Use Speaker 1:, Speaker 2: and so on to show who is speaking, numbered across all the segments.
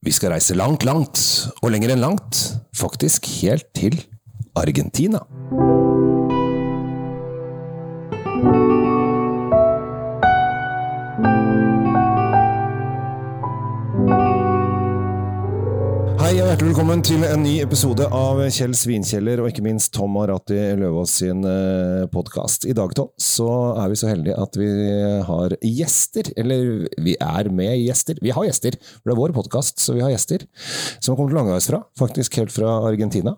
Speaker 1: Vi skal reise langt, langt, og lenger enn langt. Faktisk helt til Argentina. Velkommen til en ny episode av Kjell Svinkjeller og ikke minst Tom Arati Løvaas sin podkast. I dag, Tom, så er vi så heldige at vi har gjester. Eller vi er med gjester. Vi har gjester, for det er vår podkast, så vi har gjester. Som har kommet langveisfra, faktisk helt fra Argentina.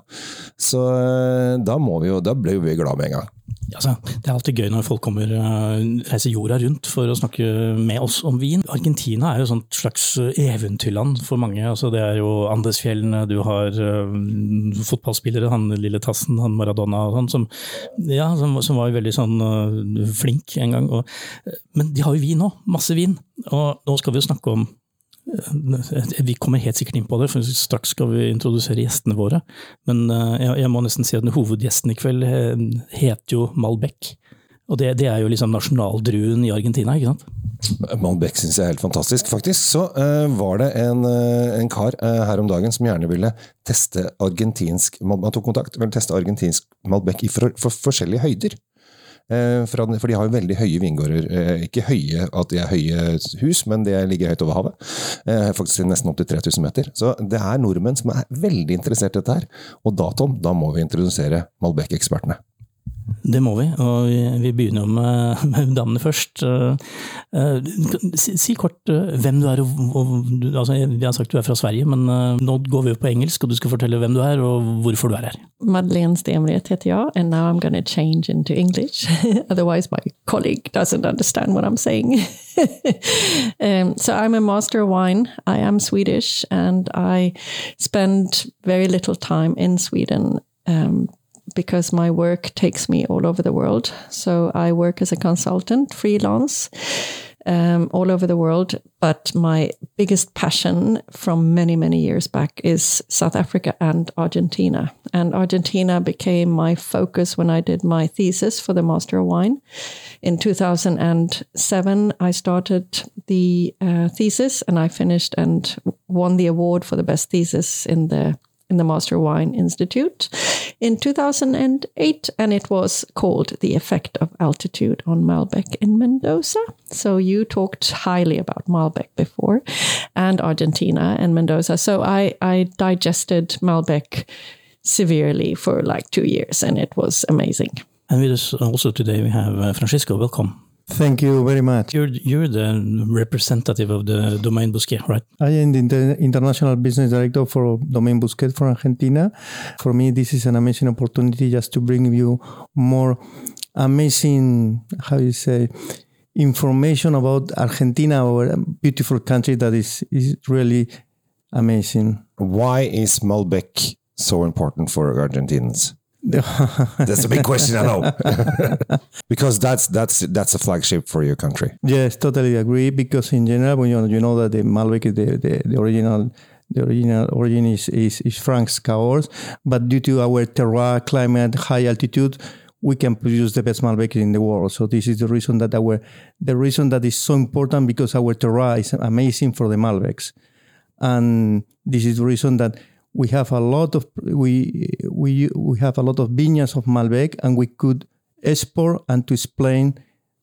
Speaker 1: Så eh, da, må vi jo, da ble vi glad med en gang.
Speaker 2: Altså, det er alltid gøy når folk kommer, reiser jorda rundt for å snakke med oss om vin. Argentina er jo et slags eventyrland for mange. Altså, det er jo Andesfjellene, du har uh, fotballspillere, han lille Tassen, han Maradona og sånn, som, ja, som, som, var veldig sånn uh, flink en gang. Og, men de har jo vin òg, masse vin. Og nå skal vi jo snakke om vi kommer helt sikkert inn på det, for straks skal vi introdusere gjestene våre. Men jeg, må nesten si at hovedgjesten i kveld heter jo Malbec. Og det, det, er jo liksom nasjonaldruen i Argentina, ikke sant?
Speaker 1: Malbec syns jeg er helt fantastisk. Faktisk så uh, var det en, uh, en kar uh, her om dagen som gjerne ville teste argentinsk Man tok kontakt, ville teste argentinsk Malbec i for, for forskjellige høyder. For de har jo veldig høye vingårder. Ikke høye at de er høye hus, men de ligger høyt over havet. Faktisk nesten opp til 3000 meter. Så det er nordmenn som er veldig interessert i dette her. Og da, Tom, da må vi introdusere Malbec-ekspertene.
Speaker 2: Det må vi, og vi, begynner med, med damene først. Si, si, kort hvem du er. Og, altså, vi har sagt du er fra Sverige, men nå går vi jo på engelsk, og du skal fortelle hvem du er og hvorfor du er her.
Speaker 3: Madeleine Stemret heter jeg, and now I'm going to change into English. Otherwise my colleague doesn't understand what I'm saying. um, so I'm a master of wine. I am Swedish, and I spend very little time in Sweden. Um, because my work takes me all over the world. So I work as a consultant, freelance, um, all over the world. But my biggest passion from many, many years back is South Africa and Argentina. And Argentina became my focus when I did my thesis for the Master of Wine. In 2007, I started the uh, thesis and I finished and won the award for the best thesis in the in the Master Wine Institute in 2008, and it was called The Effect of Altitude on Malbec in Mendoza. So you talked highly about Malbec before, and Argentina and Mendoza. So I, I digested Malbec severely for like two years, and it was amazing.
Speaker 2: And with us also today we have uh, Francisco. Welcome.
Speaker 4: Thank you very much.
Speaker 2: You're, you're the representative of the Domaine Bousquet, right?
Speaker 4: I am the inter international business director for Domaine Bousquet for Argentina. For me, this is an amazing opportunity just to bring you more amazing, how you say, information about Argentina, our beautiful country that is, is really amazing.
Speaker 1: Why is Malbec so important for Argentinians? that's a big question, I know, because that's that's that's a flagship for your country.
Speaker 4: Yes, totally agree. Because in general, you know, you know that the Malbec, the, the, the original the original origin is is, is Frank's Cahors, but due to our terroir, climate, high altitude, we can produce the best Malbec in the world. So this is the reason that our the reason that is so important because our terroir is amazing for the Malbecs, and this is the reason that we have a lot of we we we have a lot of vineyards of Malbec, and we could export and to explain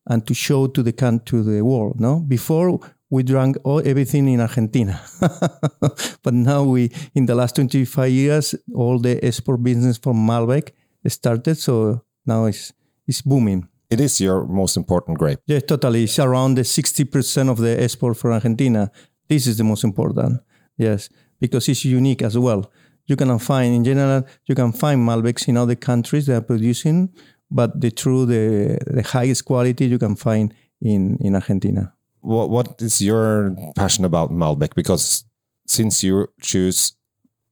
Speaker 4: and to show to the country to the world. No, before we drank all everything in Argentina, but now we in the last twenty five years all the export business from Malbec started. So now it's it's booming.
Speaker 1: It is your most important grape.
Speaker 4: Yeah, totally. It's around the sixty percent of the export for Argentina. This is the most important. Yes, because it's unique as well. You can find, in general, you can find Malbecs in other countries that are producing, but the true, the, the highest quality you can find in, in Argentina.
Speaker 1: What, what is your passion about Malbec? Because since you choose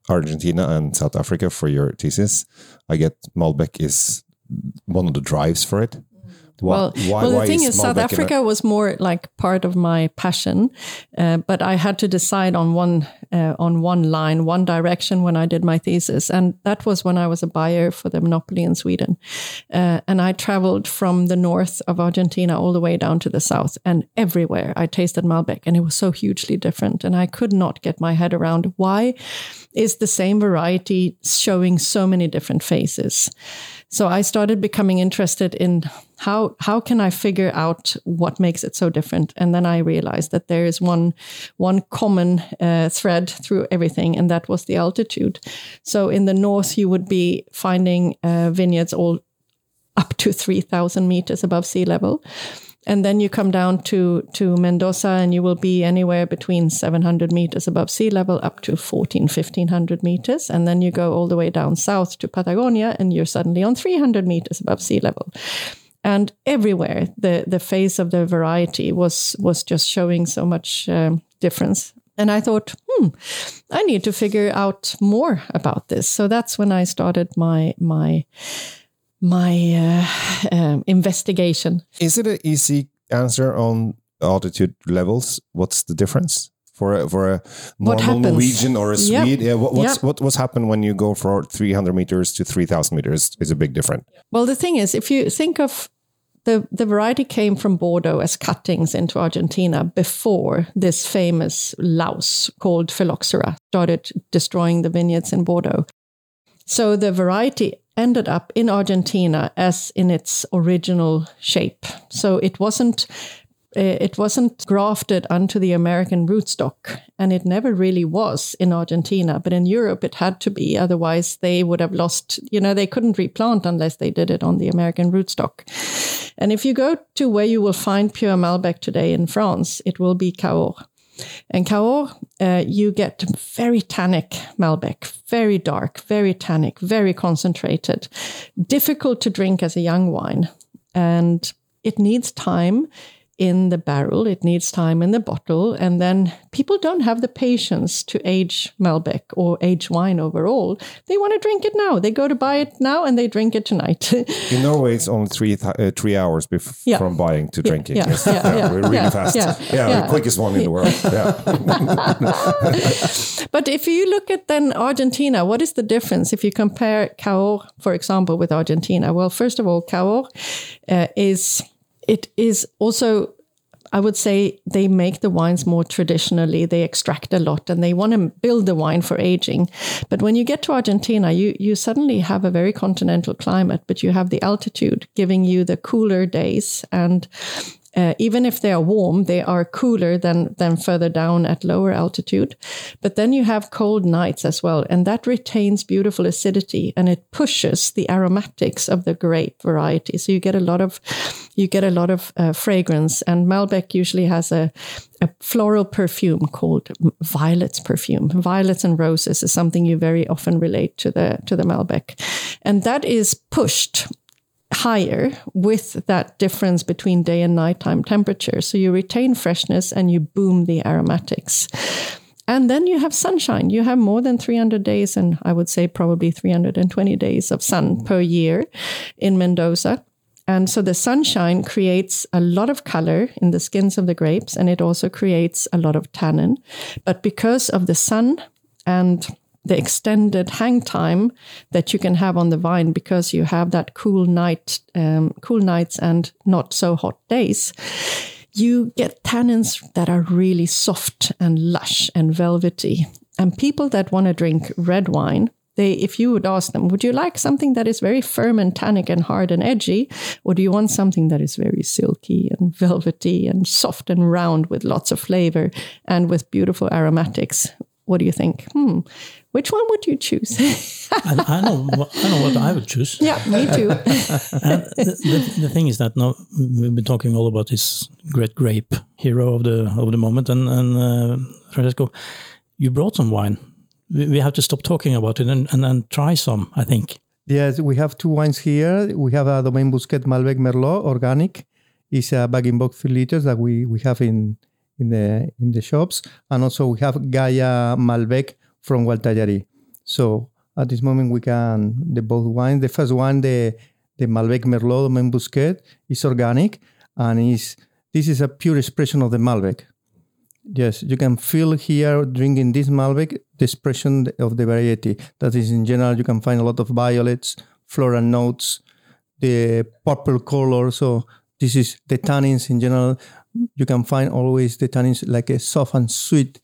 Speaker 1: Argentina and South Africa for your thesis, I get Malbec is one of the drives for it. Why-
Speaker 3: well,
Speaker 1: why-
Speaker 3: well, the thing
Speaker 1: is
Speaker 3: is, South Africa was more like part of my passion, uh, but I had to decide on one uh, on one line, one direction when I did my thesis, and that was when I was a buyer for the monopoly in Sweden, uh, and I traveled from the north of Argentina all the way down to the south, and everywhere I tasted Malbec, and it was so hugely different, and I could not get my head around why is the same variety showing so many different faces. So I started becoming interested in how how can I figure out what makes it so different, and then I realized that there is one one common uh, thread through everything, and that was the altitude. So in the north, you would be finding uh, vineyards all up to three thousand meters above sea level. And then you come down to, to Mendoza and you will be anywhere between 700 meters above sea level up to 14, 1500 meters. And then you go all the way down south to Patagonia and you're suddenly on 300 meters above sea level. And everywhere, the, the face of the variety was, was just showing so much um, difference. And I thought, hmm, I need to figure out more about this. So that's when I started my, my, my uh, um, investigation.
Speaker 1: Is it an easy answer on altitude levels? What's the difference for a, for a normal? Norwegian or a
Speaker 3: Yep.
Speaker 1: Swede? Yeah, what, what's
Speaker 3: Yep.
Speaker 1: what what's happened when you go for three hundred meters to three thousand meters? Is a big difference.
Speaker 3: Well, the thing is, if you think of the, the variety came from Bordeaux as cuttings into Argentina before this famous louse called phylloxera started destroying the vineyards in Bordeaux. So the variety ended up in Argentina as in its original shape. So it wasn't uh, it wasn't grafted onto the American rootstock, and it never really was in Argentina. But in Europe, it had to be. Otherwise, they would have lost. You know, they couldn't replant unless they did it on the American rootstock. And if you go to where you will find pure Malbec today in France, it will be Cahors. And Cahors, uh, you get very tannic Malbec, very dark, very tannic, very concentrated, difficult to drink as a young wine. And it needs time in the barrel, it needs time in the bottle. And then people don't have the patience to age Malbec or age wine overall. They want to drink it now. They go to buy it now and they drink it tonight.
Speaker 1: In Norway, it's only three th- uh, three hours bef-
Speaker 3: Yeah.
Speaker 1: from buying to drinking.
Speaker 3: yeah,
Speaker 1: Yes.
Speaker 3: yeah, yeah,
Speaker 1: we're really
Speaker 3: yeah,
Speaker 1: fast.
Speaker 3: yeah,
Speaker 1: Yeah,
Speaker 3: yeah.
Speaker 1: the quickest one in the world. Yeah.
Speaker 3: But if you look at then Argentina, what is the difference if you compare Cahors, for example, with Argentina? Well, first of all, Cahors uh, is it is also I would say they make the wines more traditionally. They extract a lot and they want to build the wine for aging. But when you get to Argentina, you, you suddenly have a very continental climate, but you have the altitude giving you the cooler days. And uh, even if they are warm, they are cooler than, than further down at lower altitude. But then you have cold nights as well, and that retains beautiful acidity and it pushes the aromatics of the grape variety. So you get a lot of you get a lot of uh, fragrance, and Malbec usually has a, a floral perfume called violets perfume. Violets and roses is something you very often relate to the to the Malbec, and that is pushed higher with that difference between day and nighttime temperature. So you retain freshness and you boom the aromatics. And then you have sunshine. You have more than 300 days, and I would say probably 320 days of sun per year in Mendoza. And so the sunshine creates a lot of color in the skins of the grapes, and it also creates a lot of tannin. But because of the sun and the extended hang time that you can have on the vine, because you have that cool night, um, cool nights and not so hot days, you get tannins that are really soft and lush and velvety. And people that want to drink red wine, they, if you would ask them, would you like something that is very firm and tannic and hard and edgy, or do you want something that is very silky and velvety and soft and round with lots of flavor and with beautiful aromatics? What do you think? Hmm, which one would you choose?
Speaker 2: I, I know, I know what I would choose.
Speaker 3: yeah, me too.
Speaker 2: The, the, the thing is that now we've been talking all about this great grape hero of the of the moment, and and uh, Francisco, you brought some wine. We, have to stop talking about it and and then try some. I think.
Speaker 4: Yes, we have two wines here. We have a Domaine Bousquet Malbec Merlot organic. It's a bag in box three liters that we, we have in in the in the shops, and also we have Gaia Malbec from Gualtallary. So at this moment we can the both wines. The first one, the the Malbec Merlot Domaine Montbousquet is organic and is this is a pure expression of the Malbec. Yes, you can feel here drinking this Malbec the expression of the variety. That is, in general, you can find a lot of violets, floral notes, the purple color. So this is the tannins in general. You can find always the tannins like a soft and sweet.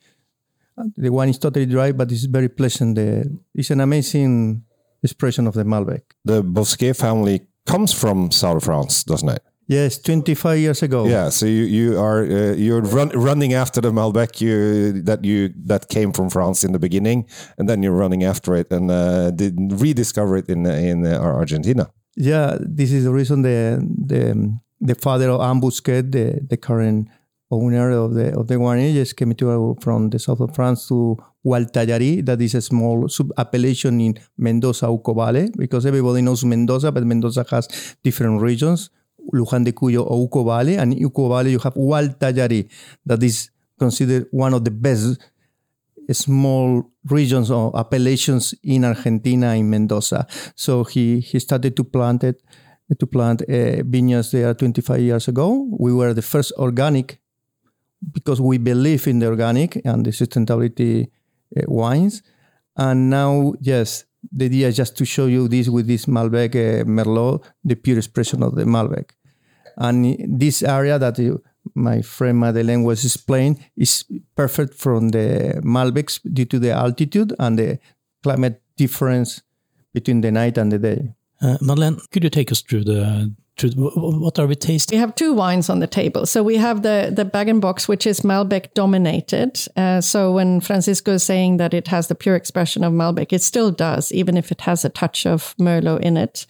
Speaker 4: The wine is totally dry, but it's very pleasant. The, it's an amazing expression of the Malbec.
Speaker 1: The Bosquet family comes from South France, doesn't it?
Speaker 4: Yes, 25 years ago.
Speaker 1: Yeah, so you you are uh, you're run, running after the Malbec you, that you that came from France in the beginning, and then you're running after it and uh, did rediscover it in in uh, Argentina.
Speaker 4: Yeah, this is the reason the the the father of Anne Bousquet, the, the current owner of the of the winery, just came to from the south of France to Gualtallary, that is a small sub appellation in Mendoza Uco Valley, because everybody knows Mendoza, but Mendoza has different regions. Luján de Cuyo or Uco Valley, and Uco Valley you have Gualtallary, that is considered one of the best small regions or appellations in Argentina in Mendoza. So he he started to plant it to plant uh, vineyards there 25 years ago. We were the first organic because we believe in the organic and the sustainability uh, wines. And now, yes, the idea is just to show you this with this Malbec uh, Merlot, the pure expression of the Malbec. And this area that you, my friend Madeleine was explaining is perfect from the Malbecs due to the altitude and the climate difference between the night and the day.
Speaker 2: Uh, Madeleine, could you take us through the what are we tasting?
Speaker 3: We have two wines on the table. So we have the the bag and box, which is Malbec dominated. Uh, so when Francisco is saying that it has the pure expression of Malbec, it still does, even if it has a touch of Merlot in it.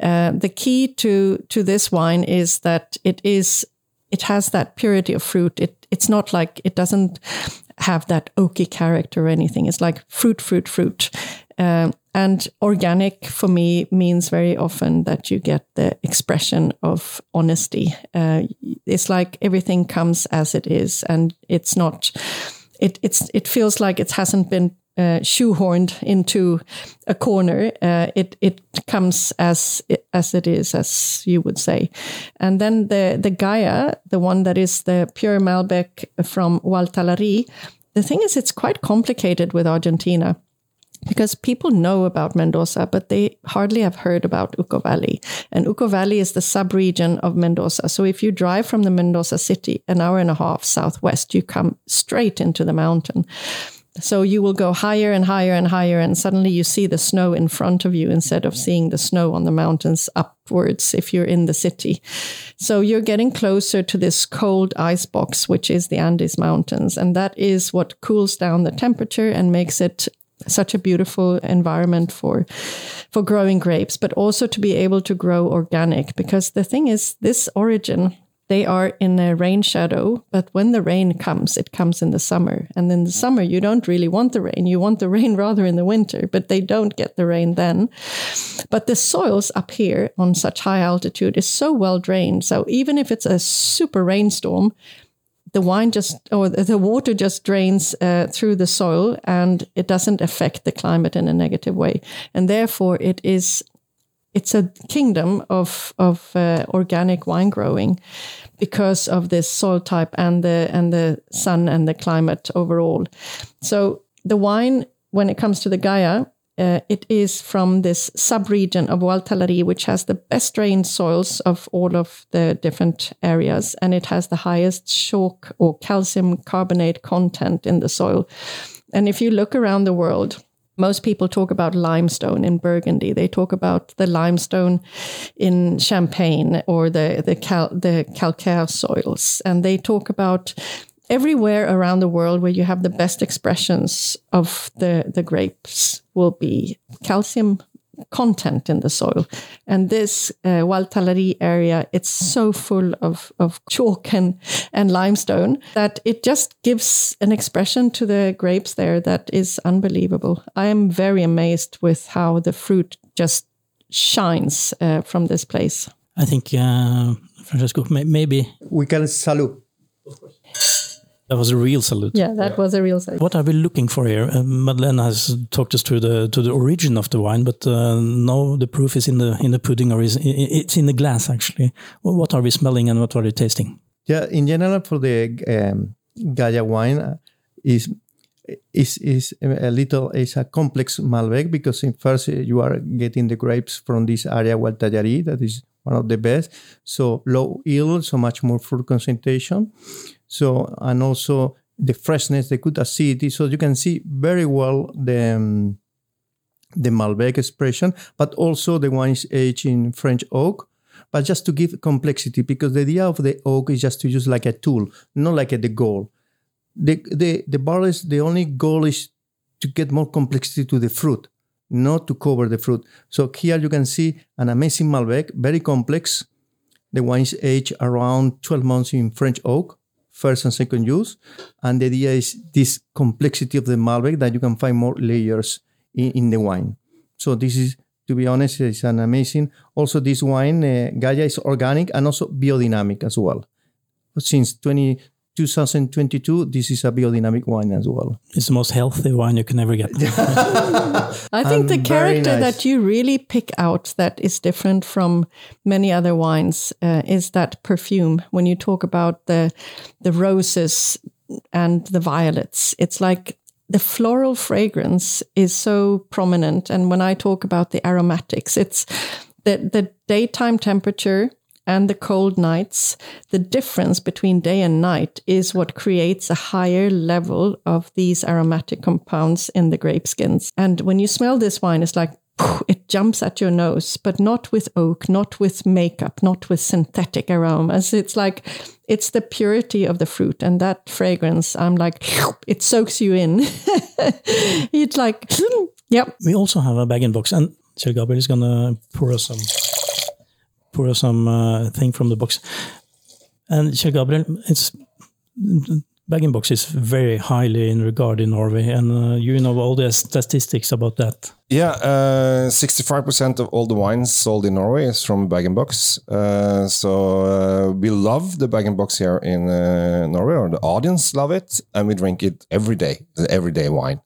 Speaker 3: Uh, the key to to this wine is that it is it has that purity of fruit. It it's not like it doesn't have that oaky character or anything. It's like fruit, fruit, fruit. Um, and organic for me means very often that you get the expression of honesty. Uh, it's like everything comes as it is, and it's not. It it's it feels like it hasn't been uh, shoehorned into a corner. Uh, it it comes as as it is, as you would say. And then the the Gaia, the one that is the pure Malbec from Gualtallary. The thing is, it's quite complicated with Argentina because people know about Mendoza, but they hardly have heard about Uco Valley. And Uco Valley is the subregion of Mendoza. So if you drive from the Mendoza city an hour and a half southwest, you come straight into the mountain. So you will go higher and higher and higher, and suddenly you see the snow in front of you instead of seeing the snow on the mountains upwards if you're in the city. So you're getting closer to this cold ice box, which is the Andes Mountains. And that is what cools down the temperature and makes it such a beautiful environment for for growing grapes but also to be able to grow organic because the thing is this origin they are in a rain shadow but when the rain comes it comes in the summer. And in the summer you don't really want the rain. You want the rain rather in the winter but they don't get the rain then. But the soils up here on such high altitude is so well drained. So even if it's a super rainstorm the wine just or the water just drains uh, through the soil and it doesn't affect the climate in a negative way. And therefore it is it's a kingdom of of uh, organic wine growing because of this soil type and the and the sun and the climate overall. So the wine when it comes to the gaia uh, it is from this subregion of Gualtallary, which has the best drained soils of all of the different areas, and it has the highest chalk or calcium carbonate content in the soil. And if you look around the world, most people talk about limestone in Burgundy. They talk about the limestone in Champagne or the the, cal, the calcaire soils, and they talk about everywhere around the world where you have the best expressions of the, the grapes will be calcium content in the soil. And this uh, Gualtallary area, it's so full of, of chalk and, and limestone that it just gives an expression to the grapes there that is unbelievable. I am very amazed with how the fruit just shines uh, from this place.
Speaker 2: I think, uh, Francisco, maybe.
Speaker 4: We can salute.
Speaker 2: That was a real salute.
Speaker 3: Yeah, that was a real salute.
Speaker 2: What are we looking for here? Uh, Madeleine has talked us through the to the origin of the wine, but uh, now the proof is in the in the pudding, or is it's in the glass actually. What are we smelling and what are we tasting?
Speaker 4: Yeah, in general, for the um, Gaia wine, uh, is is is a little is a complex Malbec because in first uh, you are getting the grapes from this area Gualtallary that is one of the best. So low yield, so much more fruit concentration. So and also the freshness, the good acidity. So you can see very well the um, the Malbec expression, but also the wine is aged in French oak. But just to give complexity, because the idea of the oak is just to use like a tool, not like a, the goal. The the the barrels, the only goal is to get more complexity to the fruit, not to cover the fruit. So here you can see an amazing Malbec, very complex. The wine is aged around 12 months in French oak first and second use. And the idea is this complexity of the Malbec that you can find more layers in, in the wine. So this is, to be honest, it's an amazing. Also, this wine, uh, Gaia is organic and also biodynamic as well. Since 20, 2022, this is a biodynamic wine as well.
Speaker 2: It's the most healthy wine you can ever get.
Speaker 3: I think the
Speaker 4: And very
Speaker 3: character
Speaker 4: nice.
Speaker 3: that you really pick out that is different from many other wines uh, is that perfume. When you talk about the the roses and the violets, it's like the floral fragrance is so prominent. And when I talk about the aromatics, it's the the daytime temperature and the cold nights, the difference between day and night is what creates a higher level of these aromatic compounds in the grape skins. And when you smell this wine, it's like it jumps at your nose, but not with oak, not with makeup, not with synthetic aromas. It's like it's the purity of the fruit and that fragrance. I'm like, it soaks you in. it's like, yep,
Speaker 2: we also have a bag in box, and Kjell Gabriel is gonna pour us some pour some uh, thing from the box. And Kjell Gabriel, it's bag in box is very highly in regard in Norway, and uh, you know all the statistics about that.
Speaker 1: Yeah, uh, 65% of all the wines sold in Norway is from bag and box. Uh, so uh, we love the bag and box here in uh, Norway, or the audience love it, and we drink it every day, everyday wine.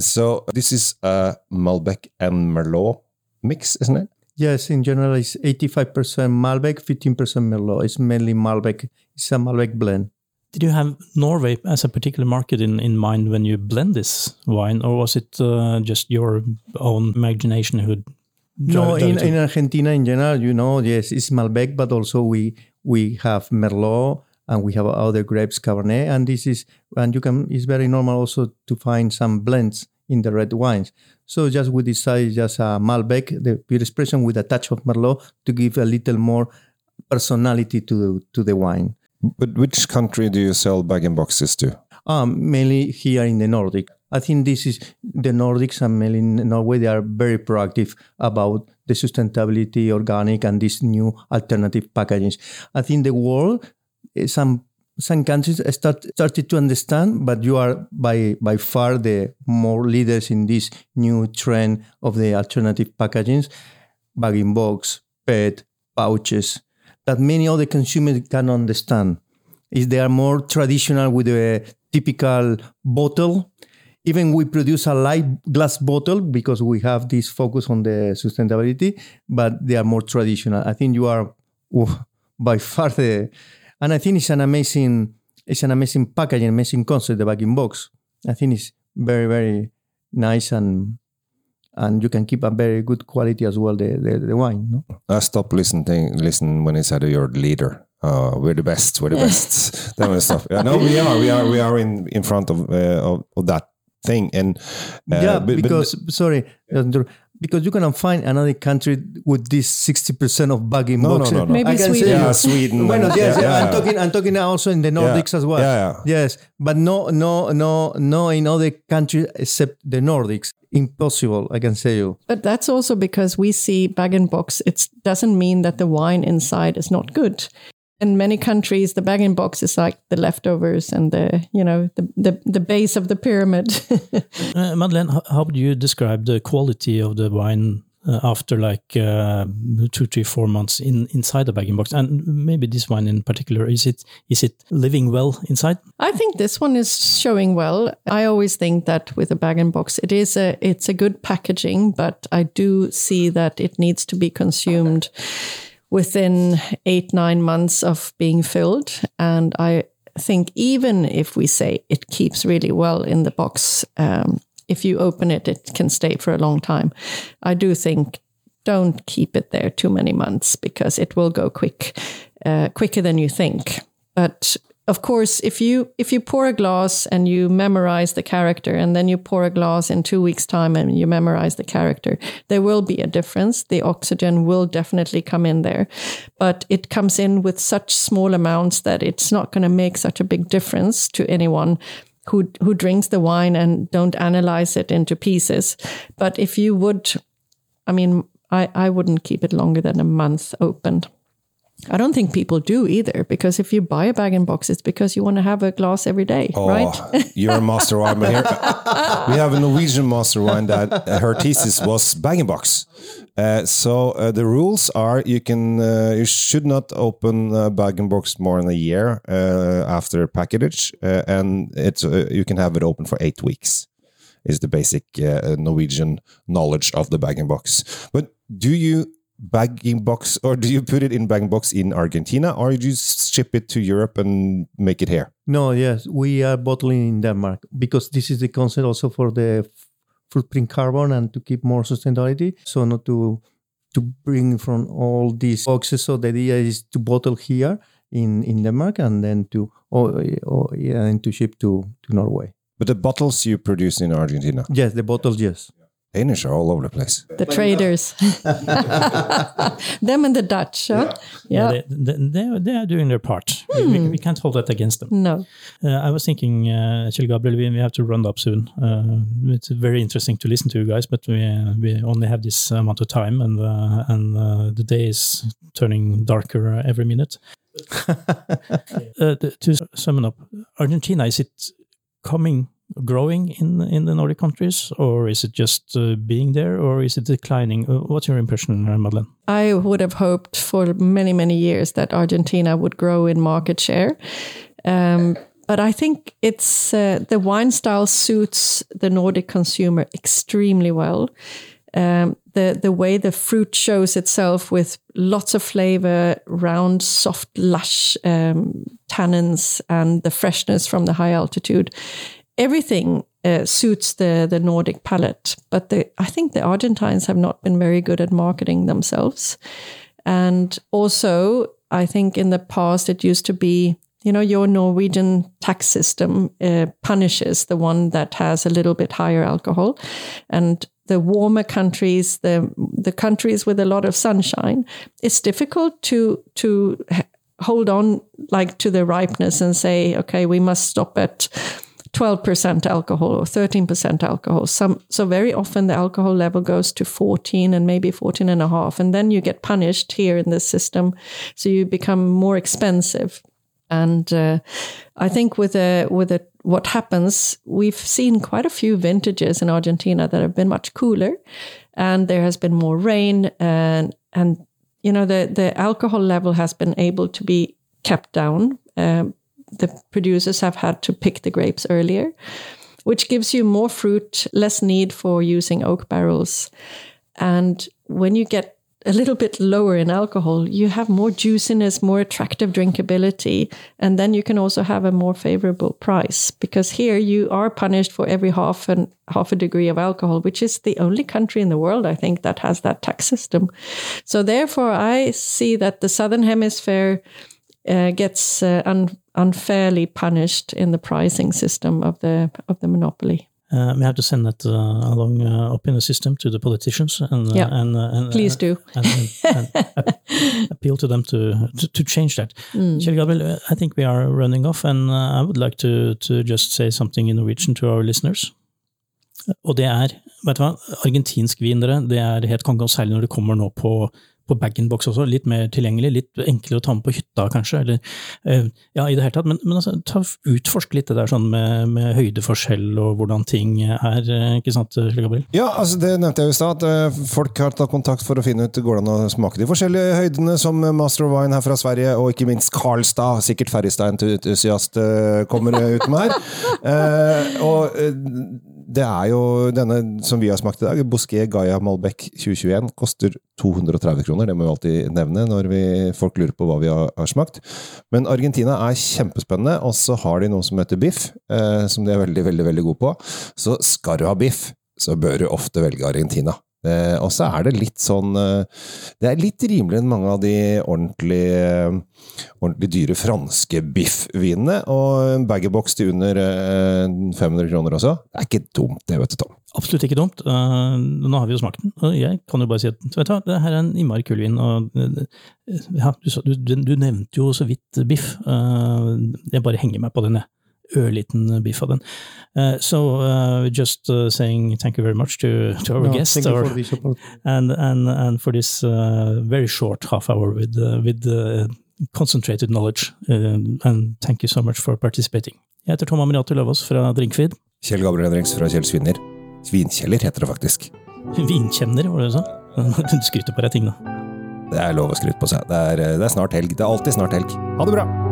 Speaker 1: So this is a Malbec and Merlot mix, isn't it?
Speaker 4: Yes, in general, it's 85% Malbec, 15% Merlot. It's mainly Malbec. It's a Malbec blend.
Speaker 2: Did you have Norway as a particular market in, in mind when you blend this wine, or was it uh, just your own imagination who?
Speaker 4: No, in, in Argentina in general, you know, yes, it's Malbec, but also we we have Merlot and we have other grapes, Cabernet, and this is and you can. It's very normal also to find some blends in the red wines. So just we decided just a Malbec, the pure expression with a touch of Merlot to give a little more personality to to the wine.
Speaker 1: But which country do you sell bag and boxes to?
Speaker 4: Um, mainly here in the Nordic. I think this is the Nordics and mainly in Norway. They are very proactive about the sustainability, organic, and these new alternative packagings. I think the world, eh, some some countries start started to understand, but you are by by far the more leaders in this new trend of the alternative packagings, bag in box, PET, pouches, that many other consumers can understand is they are more traditional with a typical bottle. Even we produce a light glass bottle because we have this focus on the sustainability, but they are more traditional. I think you are by far the, and I think it's an amazing, it's an amazing packaging, amazing concept, the bag in box. I think it's very, very nice and and you can keep a very good quality as well the the, the wine. No?
Speaker 1: I stopped listening. Listen when he said you're the leader. Uh, we're the best. We're the best. that was stuff. Yeah, no, we are. We are. We are in in front of uh, of, of that thing. And uh,
Speaker 4: yeah,
Speaker 1: but- but-
Speaker 4: because sorry, uh, because you cannot find another country with this sixty percent of bagging
Speaker 1: No, no,
Speaker 4: boxes.
Speaker 1: no, no.
Speaker 3: Maybe
Speaker 4: I can
Speaker 3: Sweden.
Speaker 4: say
Speaker 1: yeah, Sweden.
Speaker 4: Bueno, yes,
Speaker 1: yeah, yeah,
Speaker 4: I'm talking. I'm talking also in the Nordics as well.
Speaker 1: Yeah,
Speaker 4: Yes, but no, no, no, no in other countries except the Nordics. Impossible, I can say you.
Speaker 3: But that's also because we see bag and box. It doesn't mean that the wine inside is not good. In many countries, the bag and box is like the leftovers and the you know the the, the base of the pyramid.
Speaker 2: Uh, Madeleine, how, how would you describe the quality of the wine uh, after like uh, two, three, four months in inside the bag in box, and maybe this one in particular, is it is it living well inside?
Speaker 3: I think this one is showing well. I always think that with a bag and box, it is a it's a good packaging, but I do see that it needs to be consumed within eight nine months of being filled, and I think even if we say it keeps really well in the box, um, if you open it, it can stay for a long time. I do think don't keep it there too many months because it will go quick, uh, quicker than you think. But of course, if you if you pour a glass and you memorize the character, and then you pour a glass in two weeks' time and you memorize the character, there will be a difference. The oxygen will definitely come in there, but it comes in with such small amounts that it's not going to make such a big difference to anyone who who drinks the wine and don't analyze it into pieces. But if you would, I mean, I, I wouldn't keep it longer than a month opened. I don't think people do either, because if you buy a bag and box, it's because you want to have a glass every day,
Speaker 1: Oh,
Speaker 3: right?
Speaker 1: you're a master wine. Here, we have a Norwegian master wine that uh, her thesis was bag and box. Uh, so uh, the rules are you can uh, you should not open a bag and box more than a year uh, after package, uh, and it's uh, you can have it open for eight weeks. Is the basic uh, Norwegian knowledge of the bag and box. But do you bag in box or do you put it in bag in box in Argentina or do you ship it to Europe and make it here?
Speaker 4: No, yes, we are bottling in Denmark because this is the concept also for the footprint carbon and to keep more sustainability. So not to to bring from all these boxes. So the idea is to bottle here in in Denmark and then to or, or yeah, and to ship to to Norway.
Speaker 1: But the bottles you produce in Argentina,
Speaker 4: Yes, the bottles. Yes.
Speaker 1: Danish are all over the place.
Speaker 3: the traders, them and the Dutch, huh? Yeah.
Speaker 2: They, they, they, are- they are doing their part. We- We, we can't hold that against them.
Speaker 3: No.
Speaker 2: Uh, I was thinking, uh, Kjell Gabriel, we, we have to run up soon. Uh, it's very interesting to listen to you guys, but we uh, we only have this amount of time, and uh, and uh, the day is turning darker uh, every minute. uh, to sum it up, Argentina is it coming, growing in in the Nordic countries, or is it just uh, being there, or is it declining? Uh, what's your impression, uh, Madeleine?
Speaker 3: I would have hoped for many, many years that Argentina would grow in market share. Um, but I think it's uh, the wine style suits the Nordic consumer extremely well. Um, the the way the fruit shows itself with lots of flavor, round, soft, lush um, tannins, and the freshness from the high altitude. Everything uh, suits the the Nordic palate, but the, I think the Argentines have not been very good at marketing themselves. And also, I think in the past it used to be, you know, your Norwegian tax system uh, punishes the one that has a little bit higher alcohol, and the warmer countries, the the countries with a lot of sunshine, it's difficult to to hold on like to the ripeness and say, okay, we must stop at 12% alcohol or 13% alcohol. Some, so very often the alcohol level goes to 14 and maybe 14 and a half. And then you get punished here in this system. So you become more expensive. And uh, I think with a, with a, what happens, we've seen quite a few vintages in Argentina that have been much cooler and there has been more rain and, and, you know, the, the alcohol level has been able to be kept down. Um, the producers have had to pick the grapes earlier, which gives you more fruit, less need for using oak barrels. And when you get a little bit lower in alcohol, you have more juiciness, more attractive drinkability, and then you can also have a more favorable price because here you are punished for every half and half a degree of alcohol, which is the only country in the world I think that has that tax system. So therefore, I see that the southern hemisphere uh, gets uh, un- unfairly punished in the pricing system of the of the monopoly.
Speaker 2: Uh, we have to send that uh, along uh, up in the system to the politicians and uh,
Speaker 3: Yeah.
Speaker 2: and, uh, and
Speaker 3: Please
Speaker 2: uh,
Speaker 3: do.
Speaker 2: and, and, appeal to them to to, to change that. Kjell Gabriel, uh, I think we are running off, and I would like to to just say something in Norwegian to our listeners. Og det er, vet du hva, argentinsk vin, dere, det er helt konge, og særlig når det kommer nå på, på bag-in-box også, litt mer tilgjengelig, litt enklere å ta med på hytta kanskje, eller eh, ja, i det hele tatt. Men, men altså, ta, utforsk litt det der sånn med, med høydeforskjell og hvordan ting er, eh, ikke sant Gabriel?
Speaker 1: Ja, altså det nevnte jeg jo i stad, at eh, folk har tatt kontakt for å finne ut går det an å smake de forskjellige høydene, som Master of Wine her fra Sverige, og ikke minst Karlstad, sikkert Ferrestein-entusiast, kommer ut med her. Eh, og det er jo denne som vi har smakt i dag, Bosquet Gaia Malbec 2021, koster 230 kroner. Det må vi alltid nevne når vi, folk lurer på hva vi har, har smakt. Men Argentina er kjempespennende, og så har de noe som heter biff, eh, som de er veldig, veldig, veldig gode på. Så skal du ha biff, så bør du ofte velge Argentina. Eh, og så er det litt sånn eh, Det er litt rimeligere enn mange av de ordentlig, eh, ordentlig dyre franske biffvinene. Og en bag-in-box til under 500 kroner også. Det er ikke dumt, det, vet du, Tom.
Speaker 2: Absolutt ikke dumt. nå har vi jo smakt den, og jeg kan jo bare si at vet du hva, det her er en innmari kul vin. og ja, du, du, du, nevnte jo så vidt biff. jeg bare henger meg på den, jeg ørliten biff av den. Uh, so uh, just uh, saying thank you very much to, to our no, guest or, and, and, and for this uh, very short half hour with, uh, with uh, concentrated knowledge. and thank you so much for participating. Jeg heter Tom Aminiato Løvaas fra Drinkfeed.
Speaker 1: Kjell Gabriel Henriks fra Kjell Svinner. Svinkjeller heter det faktisk.
Speaker 2: Vinkjenner, var det du sa? Du skryter på deg ting, da.
Speaker 1: Det er lov å skryte på seg. Det er, det er snart helg. Det er alltid snart helg. Ha det bra!